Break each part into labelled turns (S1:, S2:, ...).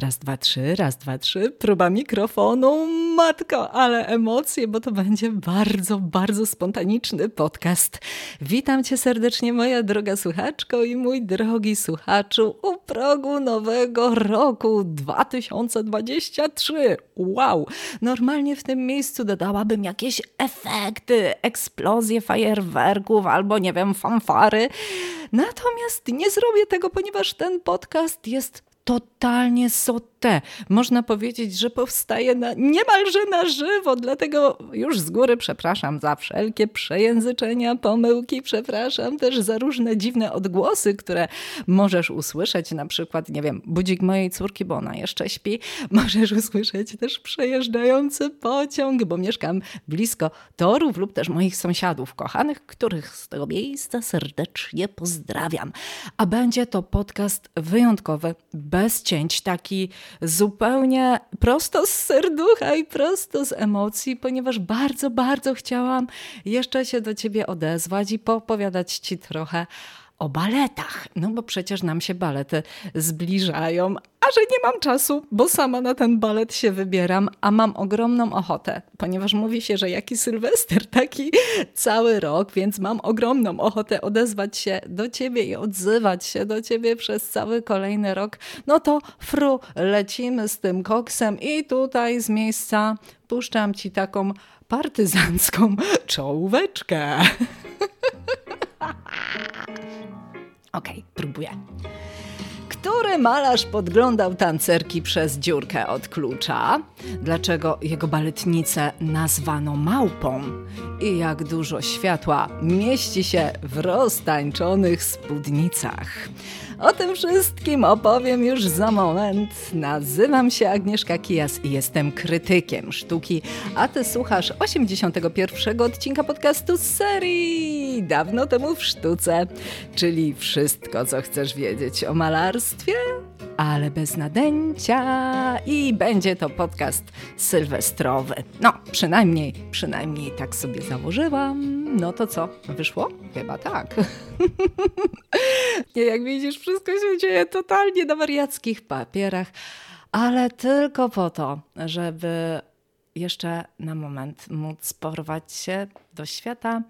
S1: Raz, dwa, trzy, raz, dwa, trzy. Próba mikrofonu. Matko, ale emocje, bo to będzie bardzo, bardzo spontaniczny podcast. Witam cię serdecznie, moja droga słuchaczko i mój drogi słuchaczu u progu nowego roku 2023. Wow! Normalnie w tym miejscu dodałabym jakieś efekty, eksplozje fajerwerków albo nie wiem, fanfary. Natomiast nie zrobię tego, ponieważ ten podcast jest totalnie sotę. Można powiedzieć, że powstaje na, niemalże na żywo, dlatego już z góry przepraszam za wszelkie przejęzyczenia, pomyłki, przepraszam też za różne dziwne odgłosy, które możesz usłyszeć, na przykład, nie wiem, budzik mojej córki, bo ona jeszcze śpi, możesz usłyszeć też przejeżdżający pociąg, bo mieszkam blisko torów lub też moich sąsiadów kochanych, których z tego miejsca serdecznie pozdrawiam. A będzie to podcast wyjątkowy, bez cięć, taki zupełnie prosto z serducha i prosto z emocji, ponieważ bardzo, bardzo chciałam jeszcze się do ciebie odezwać i poopowiadać ci trochę o baletach. No bo przecież nam się balety zbliżają, a że nie mam czasu, bo sama na ten balet się wybieram, a mam ogromną ochotę, ponieważ mówi się, że jaki Sylwester, taki cały rok, więc mam ogromną ochotę odezwać się do ciebie i odzywać się do ciebie przez cały kolejny rok. No to fru, lecimy z tym koksem i tutaj z miejsca puszczam ci taką partyzancką czołóweczkę. Okej, okay, próbuję. Który malarz podglądał tancerki przez dziurkę od klucza? Dlaczego jego baletnicę nazwano małpą? I jak dużo światła mieści się w roztańczonych spódnicach? O tym wszystkim opowiem już za moment. Nazywam się Agnieszka Kijas i jestem krytykiem sztuki, a ty słuchasz 81 odcinka podcastu z serii Dawno temu w sztuce, czyli wszystko, co chcesz wiedzieć o malarstwie, ale bez nadęcia i będzie to podcast sylwestrowy. No, przynajmniej, przynajmniej tak sobie założyłam. No to co, wyszło? Chyba tak. Nie, jak widzisz, wszystko się dzieje totalnie na wariackich papierach, ale tylko po to, żeby jeszcze na moment móc porwać się do świata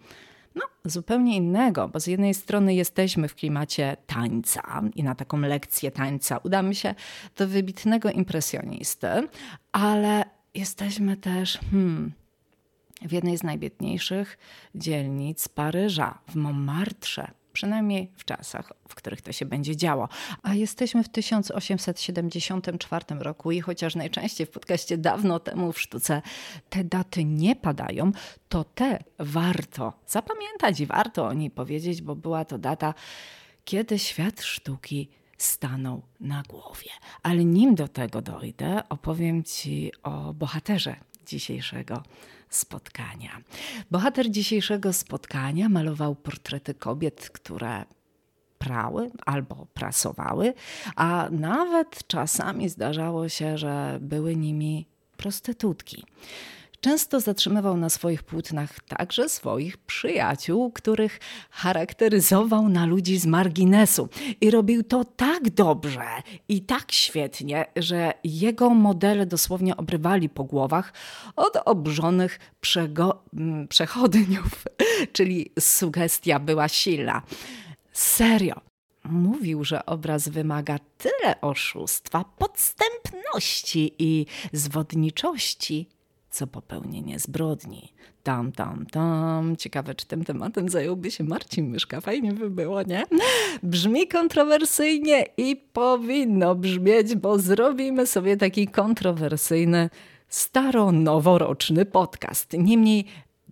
S1: no, zupełnie innego, bo z jednej strony jesteśmy w klimacie tańca i na taką lekcję tańca udamy się do wybitnego impresjonisty, ale jesteśmy też hmm, w jednej z najbiedniejszych dzielnic Paryża, w Montmartre przynajmniej w czasach, w których to się będzie działo. A jesteśmy w 1874 roku i chociaż najczęściej w podcaście dawno temu w sztuce te daty nie padają, to te warto zapamiętać i warto o niej powiedzieć, bo była to data, kiedy świat sztuki stanął na głowie. Ale nim do tego dojdę, opowiem Ci o bohaterze dzisiejszego spotkania. Bohater dzisiejszego spotkania malował portrety kobiet, które prały albo prasowały, a nawet czasami zdarzało się, że były nimi prostytutki. Często zatrzymywał na swoich płótnach także swoich przyjaciół, których charakteryzował na ludzi z marginesu. I robił to tak dobrze i tak świetnie, że jego modele dosłownie obrywali po głowach od obrzonych przechodniów, czyli sugestia była silna. Serio, mówił, że obraz wymaga tyle oszustwa, podstępności i zwodniczości, co popełnienie zbrodni. Tam, tam, tam. Ciekawe, czy tym tematem zająłby się Marcin Myszka. Fajnie by było, nie? Brzmi kontrowersyjnie i powinno brzmieć, bo zrobimy sobie taki kontrowersyjny staro-noworoczny podcast. Niemniej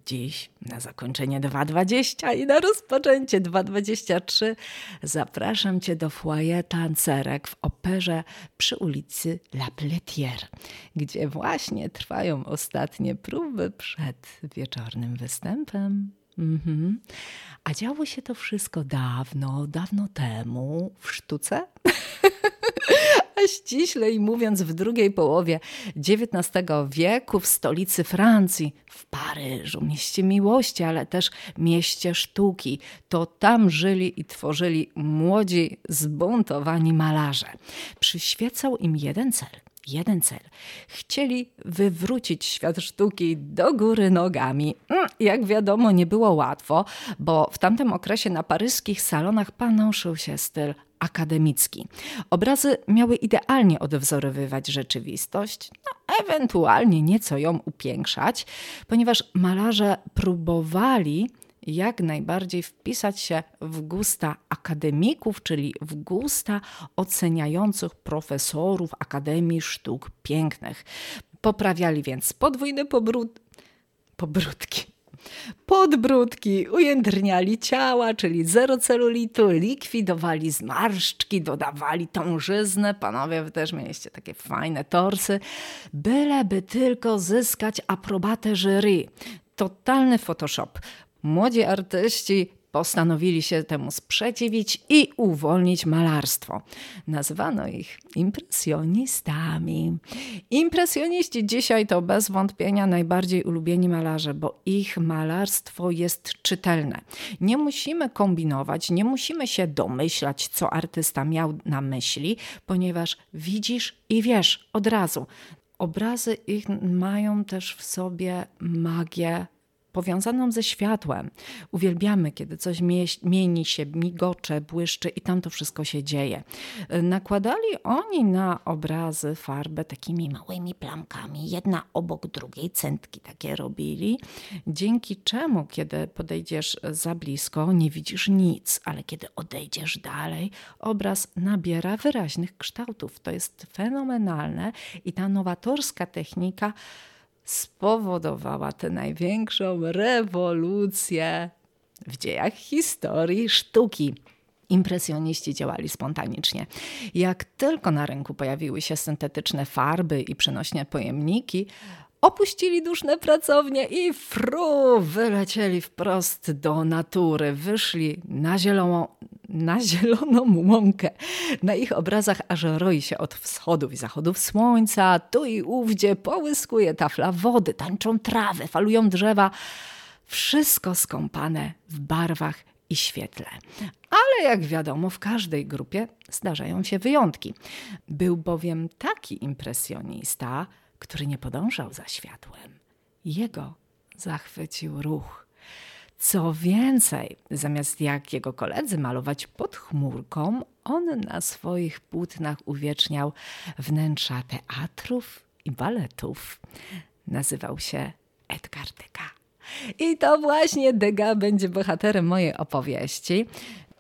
S1: Dziś na zakończenie 2.20 i na rozpoczęcie 2.23 zapraszam Cię do foyer tancerek w operze przy ulicy La Pletière, gdzie właśnie trwają ostatnie próby przed wieczornym występem. Mhm. A działo się to wszystko dawno, dawno temu w sztuce. A ściślej mówiąc w drugiej połowie XIX wieku w stolicy Francji, w Paryżu, mieście miłości, ale też mieście sztuki. To tam żyli i tworzyli młodzi, zbuntowani malarze. Przyświecał im jeden cel – jeden cel. Chcieli wywrócić świat sztuki do góry nogami. Mm, jak wiadomo, nie było łatwo, bo w tamtym okresie na paryskich salonach panoszył się styl akademicki. Obrazy miały idealnie odwzorowywać rzeczywistość, no, ewentualnie nieco ją upiększać, ponieważ malarze próbowali jak najbardziej wpisać się w gusta akademików, czyli w gusta oceniających profesorów Akademii Sztuk Pięknych. Poprawiali więc podwójne pobrud... pobródki. Podbródki, ujędrniali ciała, czyli zero celulitu, likwidowali zmarszczki, dodawali tążyznę. Panowie, wy też mieliście takie fajne torsy. Byleby tylko zyskać aprobatę jury. Totalny Photoshop. Młodzi artyści postanowili się temu sprzeciwić i uwolnić malarstwo. Nazwano ich impresjonistami. Impresjoniści dzisiaj to bez wątpienia najbardziej ulubieni malarze, bo ich malarstwo jest czytelne. Nie musimy kombinować, nie musimy się domyślać, co artysta miał na myśli, ponieważ widzisz i wiesz od razu. Obrazy ich mają też w sobie magię powiązaną ze światłem. Uwielbiamy, kiedy coś mieni się, migocze, błyszczy i tam to wszystko się dzieje. Nakładali oni na obrazy farbę takimi małymi plamkami, jedna obok drugiej, centki takie robili, dzięki czemu, kiedy podejdziesz za blisko, nie widzisz nic, ale kiedy odejdziesz dalej, obraz nabiera wyraźnych kształtów. To jest fenomenalne i ta nowatorska technika spowodowała tę największą rewolucję w dziejach historii sztuki. Impresjoniści działali spontanicznie. Jak tylko na rynku pojawiły się syntetyczne farby i przenośne pojemniki, opuścili duszne pracownie i fru, wylecieli wprost do natury, wyszli na zieloną, na zieloną łąkę. Na ich obrazach aż roi się od wschodów i zachodów słońca, tu i ówdzie połyskuje tafla wody, tańczą trawy, falują drzewa. Wszystko skąpane w barwach i świetle. Ale jak wiadomo, w każdej grupie zdarzają się wyjątki. Był bowiem taki impresjonista, który nie podążał za światłem. Jego zachwycił ruch. Co więcej, zamiast jak jego koledzy malować pod chmurką, on na swoich płótnach uwieczniał wnętrza teatrów i baletów. Nazywał się Edgar Degas. I to właśnie Degas będzie bohaterem mojej opowieści.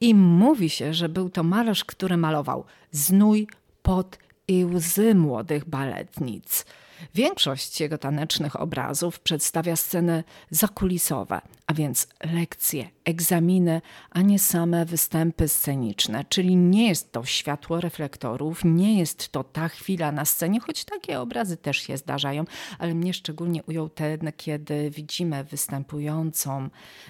S1: I mówi się, że był to malarz, który malował znój, pot i łzy młodych baletnic. Większość jego tanecznych obrazów przedstawia sceny zakulisowe, a więc lekcje, egzaminy, a nie same występy sceniczne, czyli nie jest to światło reflektorów, nie jest to ta chwila na scenie, choć takie obrazy też się zdarzają, ale mnie szczególnie ujął ten, kiedy widzimy występującą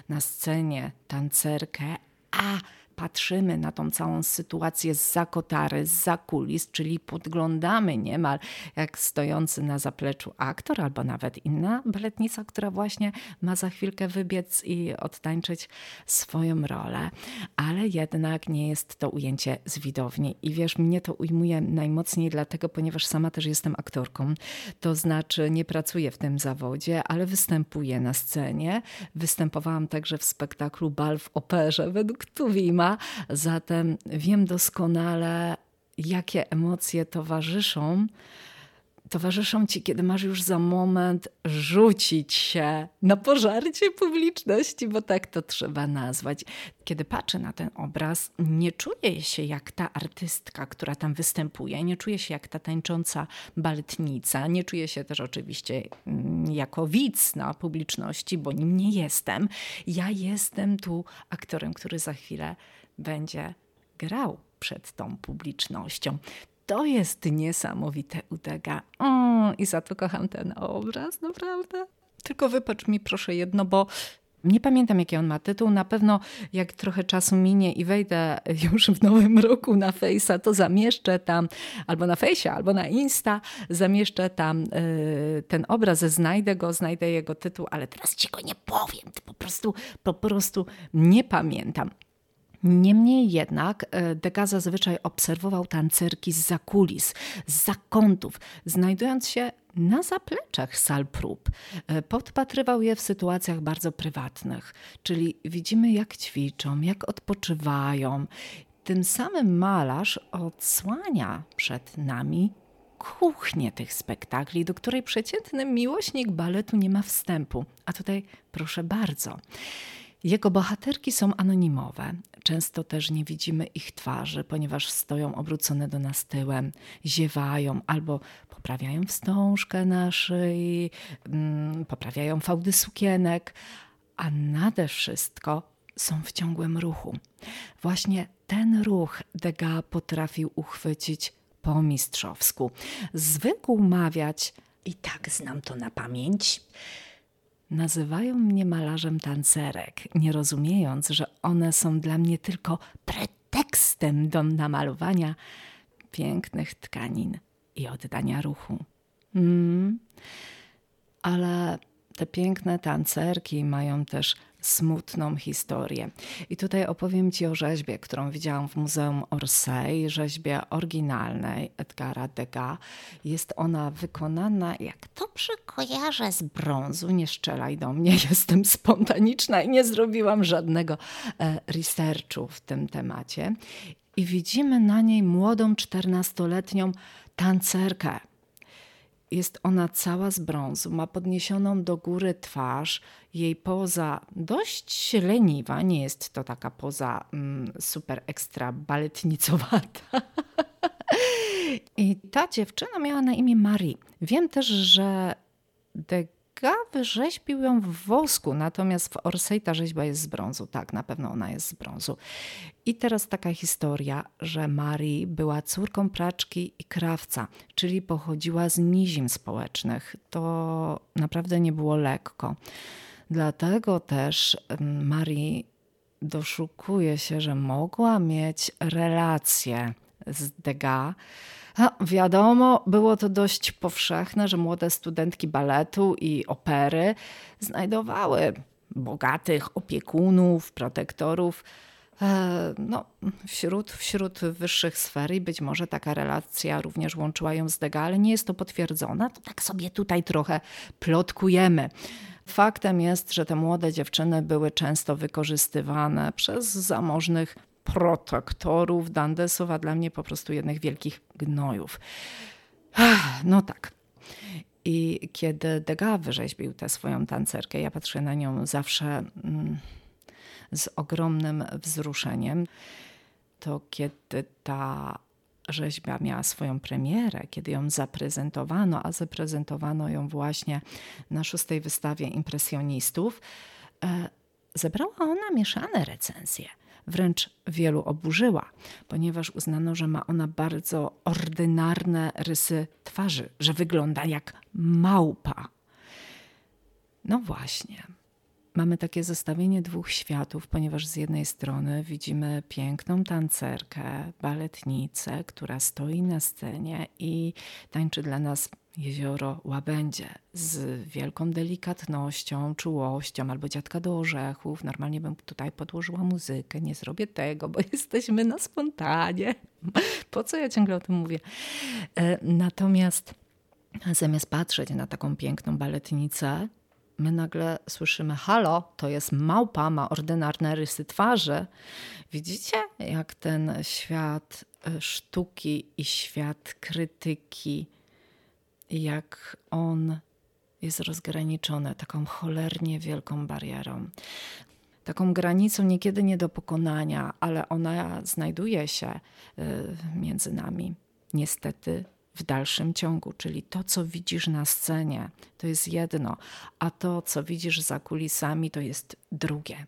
S1: na scenie tancerkę, a patrzymy na tą całą sytuację z zakotary, z zakulis, czyli podglądamy niemal jak stojący na zapleczu aktor albo nawet inna baletnica, która właśnie ma za chwilkę wybiec i odtańczyć swoją rolę. Ale jednak nie jest to ujęcie z widowni. I wiesz, mnie to ujmuje najmocniej dlatego, ponieważ sama też jestem aktorką. To znaczy nie pracuję w tym zawodzie, ale występuję na scenie. Występowałam także w spektaklu Bal w operze według Tuwima zatem wiem doskonale, jakie emocje towarzyszą towarzyszą ci, kiedy masz już za moment rzucić się na pożarcie publiczności, bo tak to trzeba nazwać. Kiedy patrzę na ten obraz, nie czuję się jak ta artystka, która tam występuje, nie czuję się jak ta tańcząca baletnica, nie czuję się też oczywiście mm, jako widz na publiczności, bo nim nie jestem. Ja jestem tu aktorem, który za chwilę będzie grał przed tą publicznością. To jest niesamowite udega. Mm, I za to kocham ten obraz, naprawdę. Tylko wypacz mi proszę jedno, bo Nie pamiętam, jaki on ma tytuł. Na pewno, jak trochę czasu minie i wejdę już w nowym roku na Face'a, to zamieszczę tam albo na Face'ie, albo na Insta, zamieszczę tam y, ten obraz, znajdę go, znajdę jego tytuł, ale teraz ci go nie powiem. Po prostu, po prostu nie pamiętam. Niemniej jednak e, Degas zazwyczaj obserwował tancerki z zakulis, z zakątów, znajdując się na zapleczach sal prób. E, podpatrywał je w sytuacjach bardzo prywatnych, czyli widzimy jak ćwiczą, jak odpoczywają. Tym samym malarz odsłania przed nami kuchnię tych spektakli, do której przeciętny miłośnik baletu nie ma wstępu. A tutaj proszę bardzo. Jego bohaterki są anonimowe. Często też nie widzimy ich twarzy, ponieważ stoją obrócone do nas tyłem, ziewają albo poprawiają wstążkę na szyi, mm, poprawiają fałdy sukienek, a nade wszystko są w ciągłym ruchu. Właśnie ten ruch Degas potrafił uchwycić po mistrzowsku. Zwykł mawiać, i tak znam to na pamięć, Nazywają mnie malarzem tancerek, nie rozumiejąc, że one są dla mnie tylko pretekstem do namalowania pięknych tkanin i oddania ruchu. Mm. Ale te piękne tancerki mają też smutną historię. I tutaj opowiem Ci o rzeźbie, którą widziałam w Muzeum Orsay, rzeźbie oryginalnej Edgara Degas. Jest ona wykonana, jak to kojarzę z brązu, nie szczelaj do mnie, jestem spontaniczna i nie zrobiłam żadnego e, researchu w tym temacie. I widzimy na niej młodą, czternastoletnią tancerkę jest ona cała z brązu, ma podniesioną do góry twarz. Jej poza dość leniwa, nie jest to taka poza mm, super ekstra baletnicowata. I ta dziewczyna miała na imię Marie. Wiem też, że The Degas wyrzeźbił ją w wosku, natomiast w Orsay ta rzeźba jest z brązu. Tak, na pewno ona jest z brązu. I teraz taka historia, że Marii była córką praczki i krawca, czyli pochodziła z nizim społecznych. To naprawdę nie było lekko. Dlatego też Marii doszukuje się, że mogła mieć relacje z Degas a, wiadomo, było to dość powszechne, że młode studentki baletu i opery znajdowały bogatych opiekunów, protektorów. E, no, wśród, wśród wyższych sfer i być może taka relacja również łączyła ją z Degas, ale nie jest to potwierdzone. To tak sobie tutaj trochę plotkujemy. Faktem jest, że te młode dziewczyny były często wykorzystywane przez zamożnych protektorów Dandesowa dla mnie po prostu jednych wielkich gnojów. No tak. I kiedy Degas wyrzeźbił tę swoją tancerkę, ja patrzę na nią zawsze mm, z ogromnym wzruszeniem, to kiedy ta rzeźba miała swoją premierę, kiedy ją zaprezentowano, a zaprezentowano ją właśnie na szóstej wystawie impresjonistów, e, zebrała ona mieszane recenzje wręcz wielu oburzyła, ponieważ uznano, że ma ona bardzo ordynarne rysy twarzy, że wygląda jak małpa. No właśnie. Mamy takie zestawienie dwóch światów, ponieważ z jednej strony widzimy piękną tancerkę, baletnicę, która stoi na scenie i tańczy dla nas jezioro Łabędzie z wielką delikatnością, czułością albo dziadka do orzechów. Normalnie bym tutaj podłożyła muzykę, nie zrobię tego, bo jesteśmy na spontanie. Po co ja ciągle o tym mówię? E, natomiast zamiast patrzeć na taką piękną baletnicę, my nagle słyszymy: Halo, to jest małpa, ma ordynarne rysy twarzy. Widzicie, jak ten świat e, sztuki i świat krytyki jak on jest rozgraniczony taką cholernie wielką barierą. Taką granicą niekiedy nie do pokonania, ale ona znajduje się y, między nami. Niestety w dalszym ciągu, czyli to, co widzisz na scenie, to jest jedno, a to, co widzisz za kulisami, to jest drugie.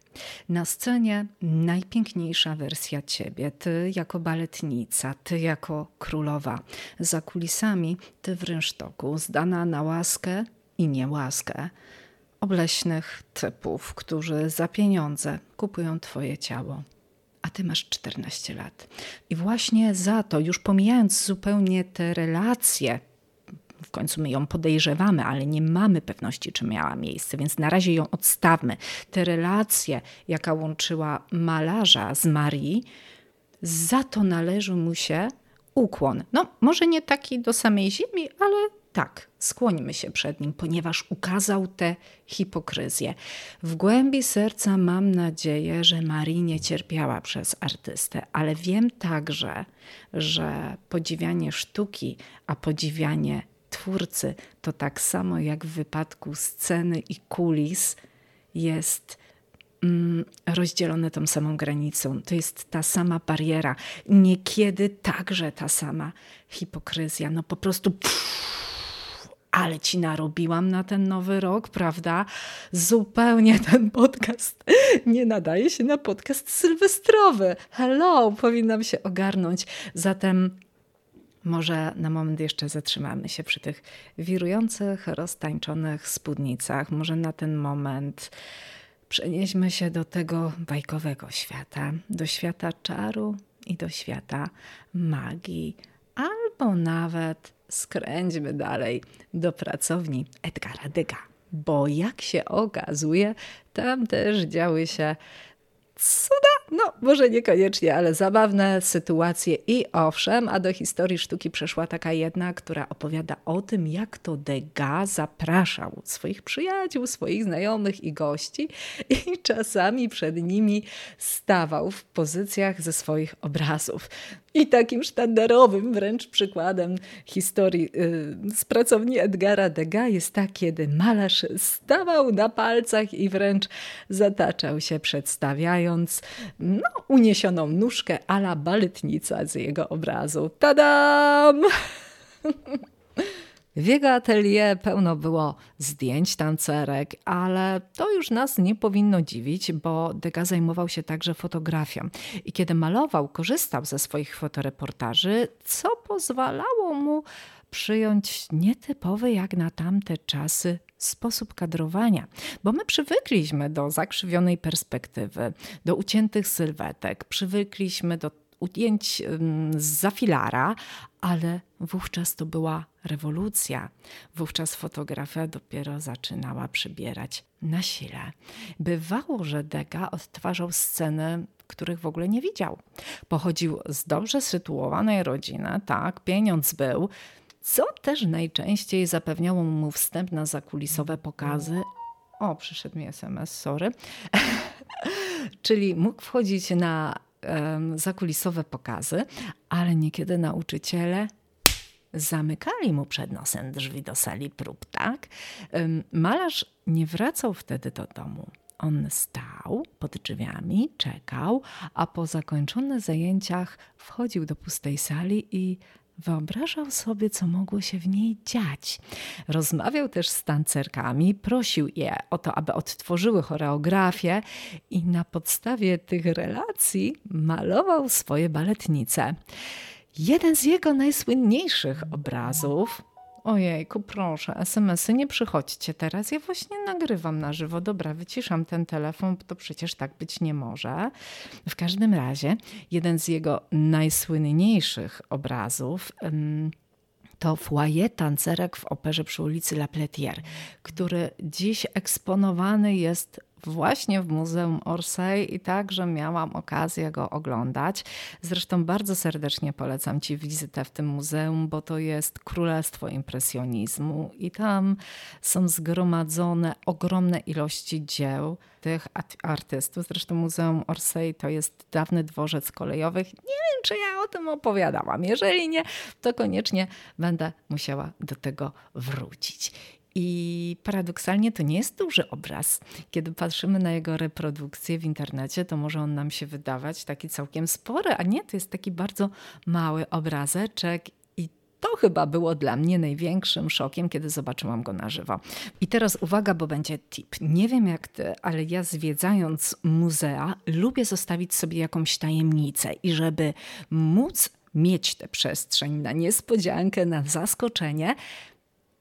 S1: Na scenie najpiękniejsza wersja ciebie, ty jako baletnica, ty jako królowa. Za kulisami ty w rynsztoku, zdana na łaskę i niełaskę obleśnych typów, którzy za pieniądze kupują Twoje ciało. A ty masz 14 lat. I właśnie za to, już pomijając zupełnie te relacje, w końcu my ją podejrzewamy, ale nie mamy pewności, czy miała miejsce, więc na razie ją odstawmy. Te relacje, jaka łączyła malarza z Marii, za to należy mu się ukłon. No, może nie taki do samej ziemi, ale tak, skłonimy się przed nim, ponieważ ukazał tę hipokryzję. W głębi serca mam nadzieję, że Marii nie cierpiała przez artystę, ale wiem także, że podziwianie sztuki, a podziwianie twórcy to tak samo jak w wypadku sceny i kulis jest mm, rozdzielone tą samą granicą. To jest ta sama bariera. Niekiedy także ta sama hipokryzja. No po prostu. Pff, ale ci narobiłam na ten nowy rok, prawda? Zupełnie ten podcast nie nadaje się na podcast sylwestrowy. Hello, powinnam się ogarnąć. Zatem może na moment jeszcze zatrzymamy się przy tych wirujących, roztańczonych spódnicach. Może na ten moment przenieśmy się do tego bajkowego świata, do świata czaru i do świata magii, albo nawet skręćmy dalej do pracowni Edgara Dega, bo jak się okazuje, tam też działy się cuda, no może niekoniecznie, ale zabawne sytuacje i owszem, a do historii sztuki przeszła taka jedna, która opowiada o tym, jak to Degas zapraszał swoich przyjaciół, swoich znajomych i gości i czasami przed nimi stawał w pozycjach ze swoich obrazów. I takim sztandarowym wręcz przykładem historii y, z pracowni Edgara Degas jest tak, kiedy malarz stawał na palcach i wręcz zataczał się przedstawiając no, uniesioną nóżkę ala baletnica z jego obrazu. Tadam! W jego atelier pełno było zdjęć tancerek, ale to już nas nie powinno dziwić, bo Degas zajmował się także fotografią. I kiedy malował, korzystał ze swoich fotoreportaży, co pozwalało mu przyjąć nietypowy jak na tamte czasy sposób kadrowania, bo my przywykliśmy do zakrzywionej perspektywy, do uciętych sylwetek, przywykliśmy do ujęć z zafilara, ale wówczas to była rewolucja. Wówczas fotografia dopiero zaczynała przybierać na sile. Bywało, że Dega odtwarzał sceny, których w ogóle nie widział. Pochodził z dobrze sytuowanej rodziny, tak, pieniądz był, co też najczęściej zapewniało mu wstęp na zakulisowe pokazy. O, przyszedł mi SMS, sorry. Czyli mógł wchodzić na zakulisowe pokazy, ale niekiedy nauczyciele zamykali mu przed nosem drzwi do sali prób, tak? Malarz nie wracał wtedy do domu. On stał pod drzwiami, czekał, a po zakończonych zajęciach wchodził do pustej sali i Wyobrażał sobie, co mogło się w niej dziać. Rozmawiał też z tancerkami, prosił je o to, aby odtworzyły choreografię i na podstawie tych relacji malował swoje baletnice. Jeden z jego najsłynniejszych obrazów Ojejku, proszę, SMS-y nie przychodźcie teraz. Ja właśnie nagrywam na żywo. Dobra, wyciszam ten telefon, bo to przecież tak być nie może. W każdym razie, jeden z jego najsłynniejszych obrazów. to foyer tancerek w operze przy ulicy La Pletière, który dziś eksponowany jest właśnie w Muzeum Orsay i także miałam okazję go oglądać. Zresztą bardzo serdecznie polecam Ci wizytę w tym muzeum, bo to jest królestwo impresjonizmu i tam są zgromadzone ogromne ilości dzieł tych artystów. Zresztą Muzeum Orsay to jest dawny dworzec kolejowych. Nie wiem, czy ja o tym opowiadałam. Jeżeli nie, to koniecznie będę musiała do tego wrócić. I paradoksalnie to nie jest duży obraz. Kiedy patrzymy na jego reprodukcję w internecie, to może on nam się wydawać taki całkiem spory, a nie, to jest taki bardzo mały obrazeczek to chyba było dla mnie największym szokiem, kiedy zobaczyłam go na żywo. I teraz uwaga, bo będzie tip. Nie wiem jak ty, ale ja zwiedzając muzea, lubię zostawić sobie jakąś tajemnicę i żeby móc mieć tę przestrzeń na niespodziankę, na zaskoczenie,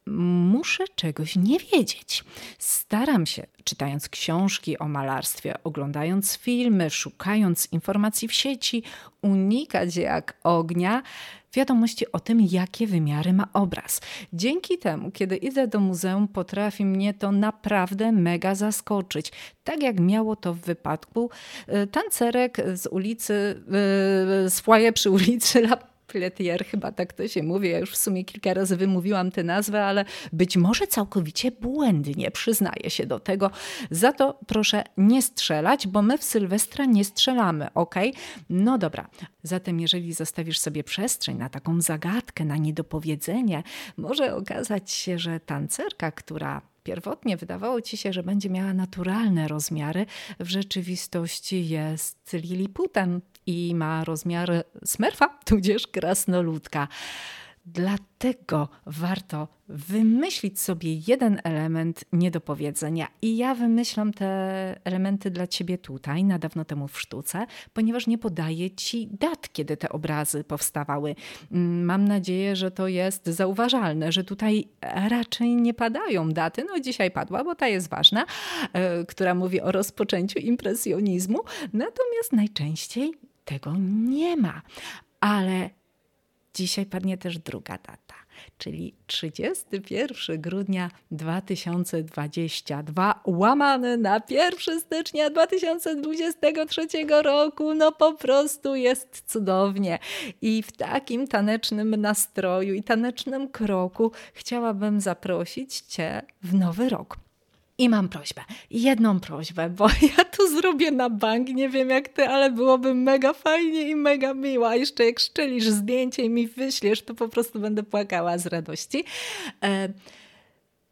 S1: muszę czegoś nie wiedzieć. Staram się, czytając książki o malarstwie, oglądając filmy, szukając informacji w sieci, unikać jak ognia wiadomości o tym, jakie wymiary ma obraz. Dzięki temu, kiedy idę do muzeum, potrafi mnie to naprawdę mega zaskoczyć. Tak jak miało to w wypadku y, tancerek z ulicy, y, z foyer przy ulicy La Pletier, chyba tak to się mówi. Ja już w sumie kilka razy wymówiłam tę nazwę, ale być może całkowicie błędnie, przyznaję się do tego. Za to proszę nie strzelać, bo my w Sylwestra nie strzelamy, ok? No dobra. Zatem, jeżeli zostawisz sobie przestrzeń na taką zagadkę, na niedopowiedzenie, może okazać się, że tancerka, która pierwotnie wydawało ci się, że będzie miała naturalne rozmiary, w rzeczywistości jest Liliputem i ma rozmiar smerfa, tudzież krasnoludka. Dlatego warto wymyślić sobie jeden element niedopowiedzenia. I ja wymyślam te elementy dla ciebie tutaj, na dawno temu w sztuce, ponieważ nie podaję ci dat, kiedy te obrazy powstawały. Mm, mam nadzieję, że to jest zauważalne, że tutaj raczej nie padają daty. No dzisiaj padła, bo ta jest ważna, e, która mówi o rozpoczęciu impresjonizmu. Natomiast najczęściej tego nie ma. Ale dzisiaj padnie też druga data, czyli 31 grudnia 2022, łamane na 1 stycznia 2023 roku. No po prostu jest cudownie. I w takim tanecznym nastroju i tanecznym kroku chciałabym zaprosić Cię w nowy rok. I mam prośbę, jedną prośbę, bo ja to zrobię na bank, nie wiem jak ty, ale byłoby mega fajnie i mega miło. A jeszcze jak szczelisz zdjęcie i mi wyślesz, to po prostu będę płakała z radości. E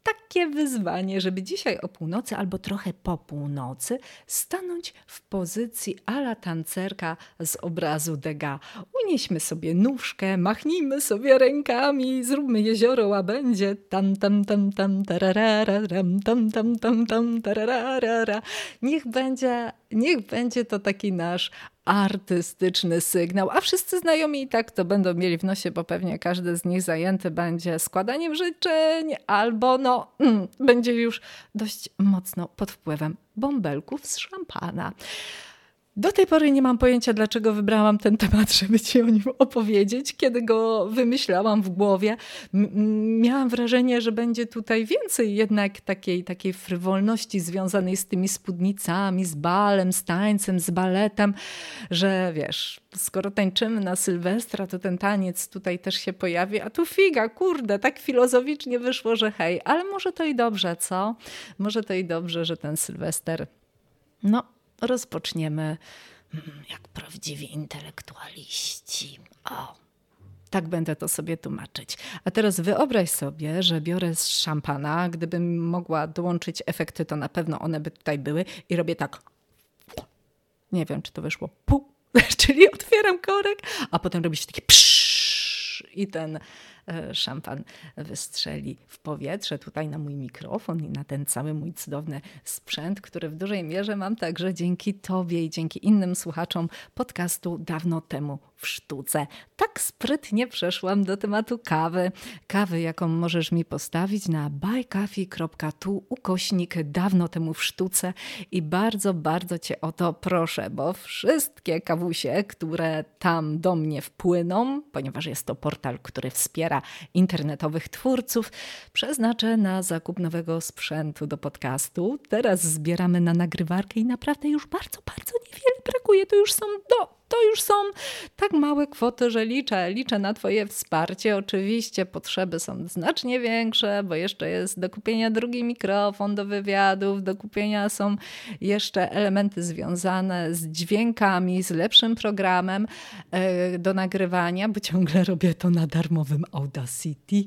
S1: takie wyzwanie, żeby dzisiaj o północy albo trochę po północy stanąć w pozycji ala tancerka z obrazu Degas. Unieśmy sobie nóżkę, machnijmy sobie rękami, zróbmy jezioro łabędzie. Tam, tam, tam, tam, tararara, tam, tam, tam, tam, tam, tararara. Niech będzie, niech będzie to taki nasz artystyczny sygnał, a wszyscy znajomi i tak to będą mieli w nosie, bo pewnie każdy z nich zajęty będzie składaniem życzeń albo no, mm, będzie już dość mocno pod wpływem bąbelków z szampana. Do tej pory nie mam pojęcia, dlaczego wybrałam ten temat, żeby ci o nim opowiedzieć. Kiedy go wymyślałam w głowie, miałam wrażenie, że będzie tutaj więcej jednak takiej, takiej frywolności związanej z tymi spódnicami, z balem, z tańcem, z baletem, że wiesz, skoro tańczymy na Sylwestra, to ten taniec tutaj też się pojawi, a tu figa, kurde, tak filozoficznie wyszło, że hej, ale może to i dobrze, co? Może to i dobrze, że ten Sylwester no, rozpoczniemy mm, jak prawdziwi intelektualiści. O, tak będę to sobie tłumaczyć. A teraz wyobraź sobie, że biorę z szampana. Gdybym mogła dołączyć efekty, to na pewno one by tutaj były. I robię tak. Nie wiem, czy to wyszło. Pu. Czyli otwieram korek, a potem robi się taki psz i ten szampan wystrzeli w powietrze, tutaj na mój mikrofon i na ten cały mój cudowny sprzęt, który w dużej mierze mam także dzięki Tobie i dzięki innym słuchaczom podcastu dawno temu w sztuce. Tak sprytnie przeszłam do tematu kawy. Kawy, jaką możesz mi postawić na buycoffee.tu ukośnik dawno temu w sztuce i bardzo, bardzo Cię o to proszę, bo wszystkie kawusie, które tam do mnie wpłyną, ponieważ jest to portal, który wspiera internetowych twórców, przeznaczę na zakup nowego sprzętu do podcastu. Teraz zbieramy na nagrywarkę i naprawdę już bardzo, bardzo niewiele brakuje. To już są do to już są tak małe kwoty, że liczę, liczę na Twoje wsparcie. Oczywiście potrzeby są znacznie większe, bo jeszcze jest do kupienia drugi mikrofon do wywiadów, do kupienia są jeszcze elementy związane z dźwiękami, z lepszym programem e, do nagrywania, bo ciągle robię to na darmowym Audacity.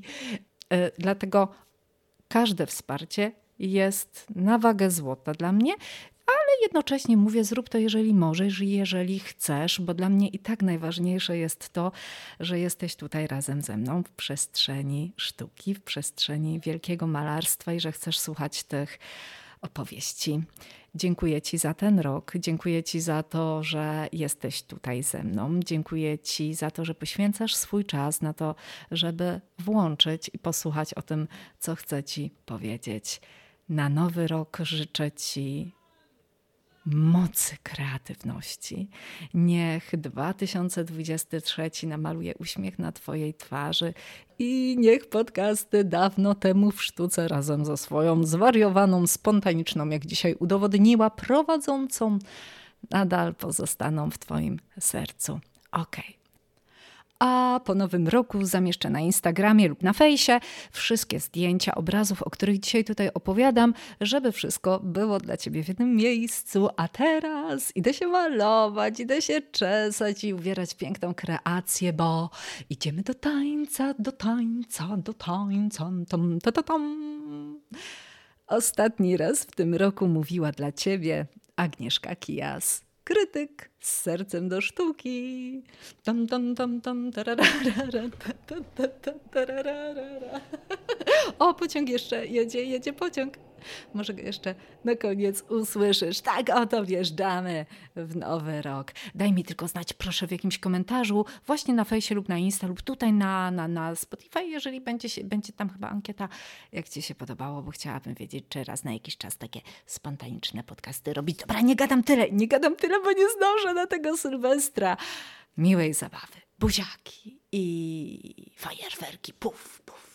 S1: E, dlatego każde wsparcie jest na wagę złota dla mnie ale jednocześnie mówię, zrób to, jeżeli możesz, jeżeli chcesz, bo dla mnie i tak najważniejsze jest to, że jesteś tutaj razem ze mną w przestrzeni sztuki, w przestrzeni wielkiego malarstwa i że chcesz słuchać tych opowieści. Dziękuję Ci za ten rok, dziękuję Ci za to, że jesteś tutaj ze mną, dziękuję Ci za to, że poświęcasz swój czas na to, żeby włączyć i posłuchać o tym, co chcę Ci powiedzieć. Na nowy rok życzę Ci mocy kreatywności. Niech 2023 namaluje uśmiech na Twojej twarzy i niech podcasty dawno temu w sztuce razem ze swoją zwariowaną, spontaniczną, jak dzisiaj udowodniła, prowadzącą, nadal pozostaną w Twoim sercu. Okej. Okay a po nowym roku zamieszczę na Instagramie lub na fejsie wszystkie zdjęcia obrazów, o których dzisiaj tutaj opowiadam, żeby wszystko było dla ciebie w jednym miejscu. A teraz idę się malować, idę się czesać i uwierać piękną kreację, bo idziemy do tańca, do tańca, do tańca, tam, tam, tam. Ostatni raz w tym roku mówiła dla ciebie Agnieszka Kijas krytyk z sercem do sztuki. Tam, tam, tam, tam, O, pociąg jeszcze jedzie, jedzie pociąg. Może go jeszcze na koniec usłyszysz. Tak oto wjeżdżamy w nowy rok. Daj mi tylko znać, proszę, w jakimś komentarzu, właśnie na fejsie lub na Insta lub tutaj na, na, na Spotify, jeżeli będzie, się, będzie tam chyba ankieta, jak Ci się podobało, bo chciałabym wiedzieć, czy raz na jakiś czas takie spontaniczne podcasty robić. Dobra, nie gadam tyle, nie gadam tyle, bo nie zdążę na tego Sylwestra. Miłej zabawy, buziaki i fajerwerki, puf, puf.